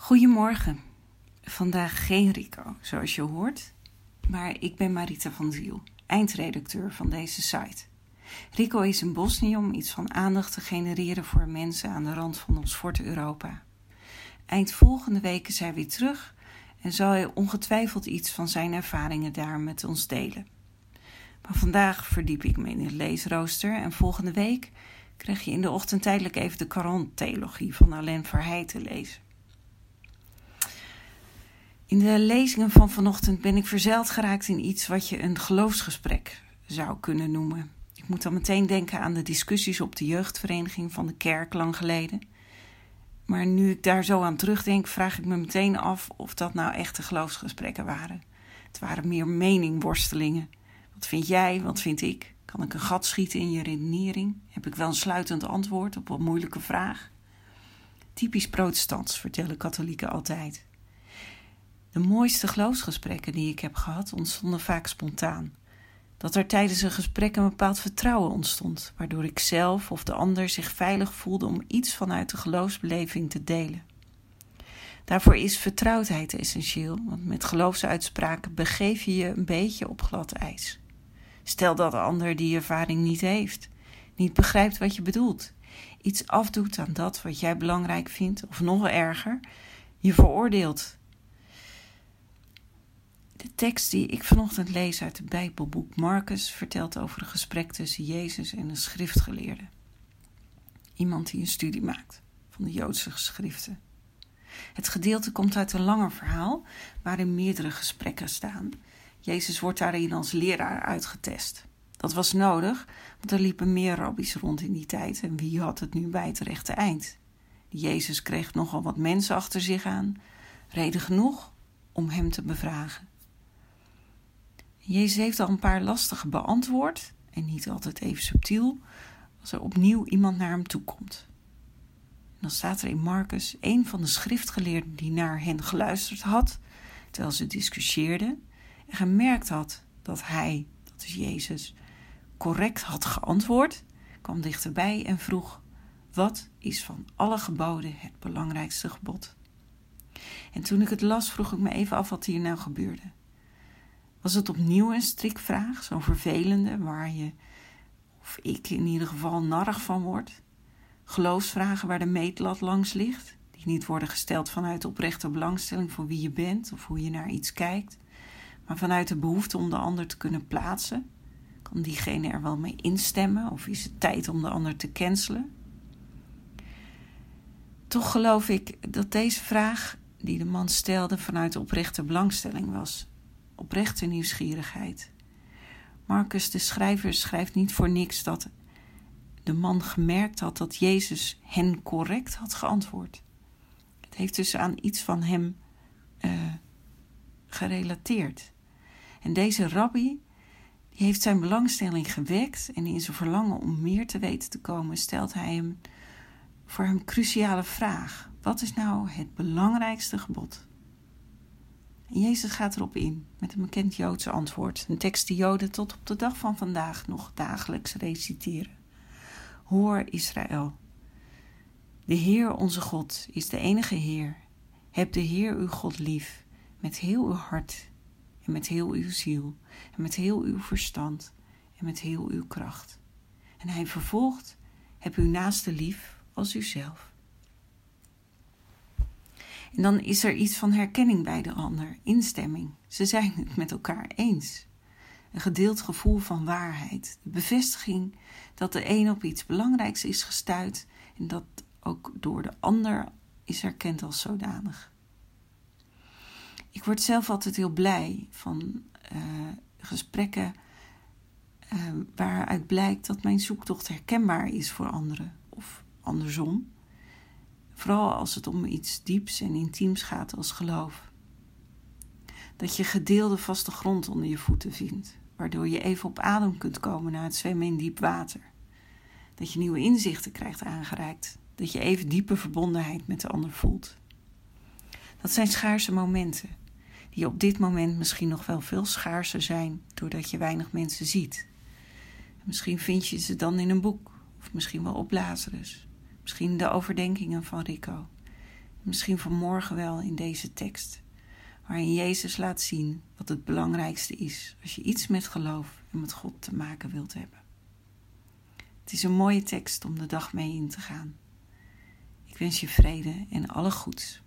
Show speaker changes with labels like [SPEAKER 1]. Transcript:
[SPEAKER 1] Goedemorgen. Vandaag geen Rico, zoals je hoort, maar ik ben Marita van Ziel, eindredacteur van deze site. Rico is in Bosnië om iets van aandacht te genereren voor mensen aan de rand van ons fort Europa. Eind volgende week is hij weer terug en zal hij ongetwijfeld iets van zijn ervaringen daar met ons delen. Maar vandaag verdiep ik me in het leesrooster en volgende week krijg je in de ochtend tijdelijk even de Caron-theologie van Alain Verheij te lezen. In de lezingen van vanochtend ben ik verzeild geraakt in iets wat je een geloofsgesprek zou kunnen noemen. Ik moet dan meteen denken aan de discussies op de jeugdvereniging van de kerk lang geleden. Maar nu ik daar zo aan terugdenk, vraag ik me meteen af of dat nou echte geloofsgesprekken waren. Het waren meer meningworstelingen. Wat vind jij? Wat vind ik? Kan ik een gat schieten in je redenering? Heb ik wel een sluitend antwoord op een moeilijke vraag? Typisch protestants, vertellen katholieken altijd. De mooiste geloofsgesprekken die ik heb gehad ontstonden vaak spontaan. Dat er tijdens een gesprek een bepaald vertrouwen ontstond, waardoor ik zelf of de ander zich veilig voelde om iets vanuit de geloofsbeleving te delen. Daarvoor is vertrouwdheid essentieel, want met geloofsuitspraken begeef je je een beetje op glad ijs. Stel dat de ander die ervaring niet heeft, niet begrijpt wat je bedoelt, iets afdoet aan dat wat jij belangrijk vindt, of nog erger, je veroordeelt de tekst die ik vanochtend lees uit het Bijbelboek Marcus vertelt over een gesprek tussen Jezus en een schriftgeleerde. Iemand die een studie maakt van de Joodse geschriften. Het gedeelte komt uit een langer verhaal waarin meerdere gesprekken staan. Jezus wordt daarin als leraar uitgetest. Dat was nodig, want er liepen meer rabbies rond in die tijd en wie had het nu bij het rechte eind? Jezus kreeg nogal wat mensen achter zich aan, reden genoeg om hem te bevragen. Jezus heeft al een paar lastige beantwoord en niet altijd even subtiel als er opnieuw iemand naar hem toe komt. En dan staat er in Marcus een van de schriftgeleerden die naar hen geluisterd had terwijl ze discussieerden en gemerkt had dat hij, dat is Jezus, correct had geantwoord, kwam dichterbij en vroeg: Wat is van alle geboden het belangrijkste gebod? En toen ik het las, vroeg ik me even af wat hier nou gebeurde. Was het opnieuw een strikvraag, zo'n vervelende, waar je, of ik in ieder geval, narig van wordt? Geloofsvragen waar de meetlat langs ligt, die niet worden gesteld vanuit oprechte belangstelling voor wie je bent of hoe je naar iets kijkt, maar vanuit de behoefte om de ander te kunnen plaatsen? Kan diegene er wel mee instemmen of is het tijd om de ander te cancelen? Toch geloof ik dat deze vraag die de man stelde vanuit oprechte belangstelling was oprechte nieuwsgierigheid. Marcus, de schrijver, schrijft niet voor niks dat de man gemerkt had dat Jezus hen correct had geantwoord. Het heeft dus aan iets van hem uh, gerelateerd. En deze rabbi die heeft zijn belangstelling gewekt en in zijn verlangen om meer te weten te komen stelt hij hem voor hem cruciale vraag: wat is nou het belangrijkste gebod? En Jezus gaat erop in met een bekend Joodse antwoord, een tekst die Joden tot op de dag van vandaag nog dagelijks reciteren. Hoor Israël, de Heer onze God is de enige Heer. Heb de Heer uw God lief met heel uw hart en met heel uw ziel en met heel uw verstand en met heel uw kracht. En hij vervolgt, heb uw naaste lief als uzelf. En dan is er iets van herkenning bij de ander, instemming. Ze zijn het met elkaar eens. Een gedeeld gevoel van waarheid, de bevestiging dat de een op iets belangrijks is gestuurd en dat ook door de ander is erkend als zodanig. Ik word zelf altijd heel blij van uh, gesprekken uh, waaruit blijkt dat mijn zoektocht herkenbaar is voor anderen of andersom. Vooral als het om iets dieps en intiems gaat als geloof. Dat je gedeelde vaste grond onder je voeten vindt, waardoor je even op adem kunt komen na het zwemmen in diep water. Dat je nieuwe inzichten krijgt aangereikt, dat je even diepe verbondenheid met de ander voelt. Dat zijn schaarse momenten, die op dit moment misschien nog wel veel schaarser zijn doordat je weinig mensen ziet. Misschien vind je ze dan in een boek, of misschien wel op Lazarus. Misschien de overdenkingen van Rico. misschien vanmorgen wel in deze tekst, waarin Jezus laat zien wat het belangrijkste is als je iets met geloof en met God te maken wilt hebben. Het is een mooie tekst om de dag mee in te gaan. Ik wens je vrede en alle goeds.